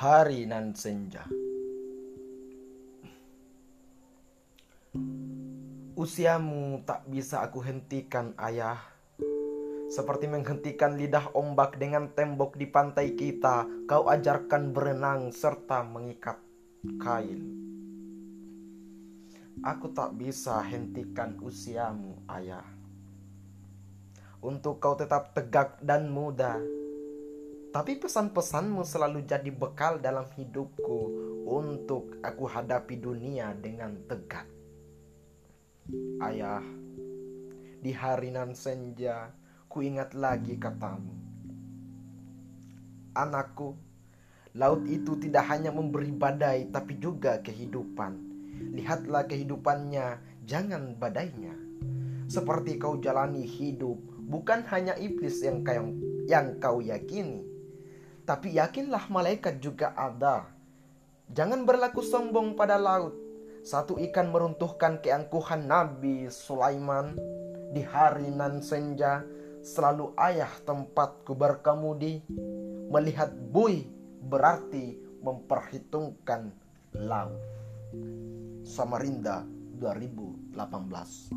Hari nan senja. Usiamu tak bisa aku hentikan ayah. Seperti menghentikan lidah ombak dengan tembok di pantai kita Kau ajarkan berenang serta mengikat kail Aku tak bisa hentikan usiamu ayah. Untuk kau tetap tegak dan muda tapi pesan-pesanmu selalu jadi bekal dalam hidupku untuk aku hadapi dunia dengan tegak. Ayah, di hari nan senja, ku ingat lagi katamu. Anakku, laut itu tidak hanya memberi badai tapi juga kehidupan. Lihatlah kehidupannya, jangan badainya. Seperti kau jalani hidup, bukan hanya iblis yang kau, yang kau yakini, tapi yakinlah malaikat juga ada. Jangan berlaku sombong pada laut. Satu ikan meruntuhkan keangkuhan Nabi Sulaiman di hari nan senja. Selalu ayah tempatku berkemudi. Melihat bui berarti memperhitungkan laut. Samarinda 2018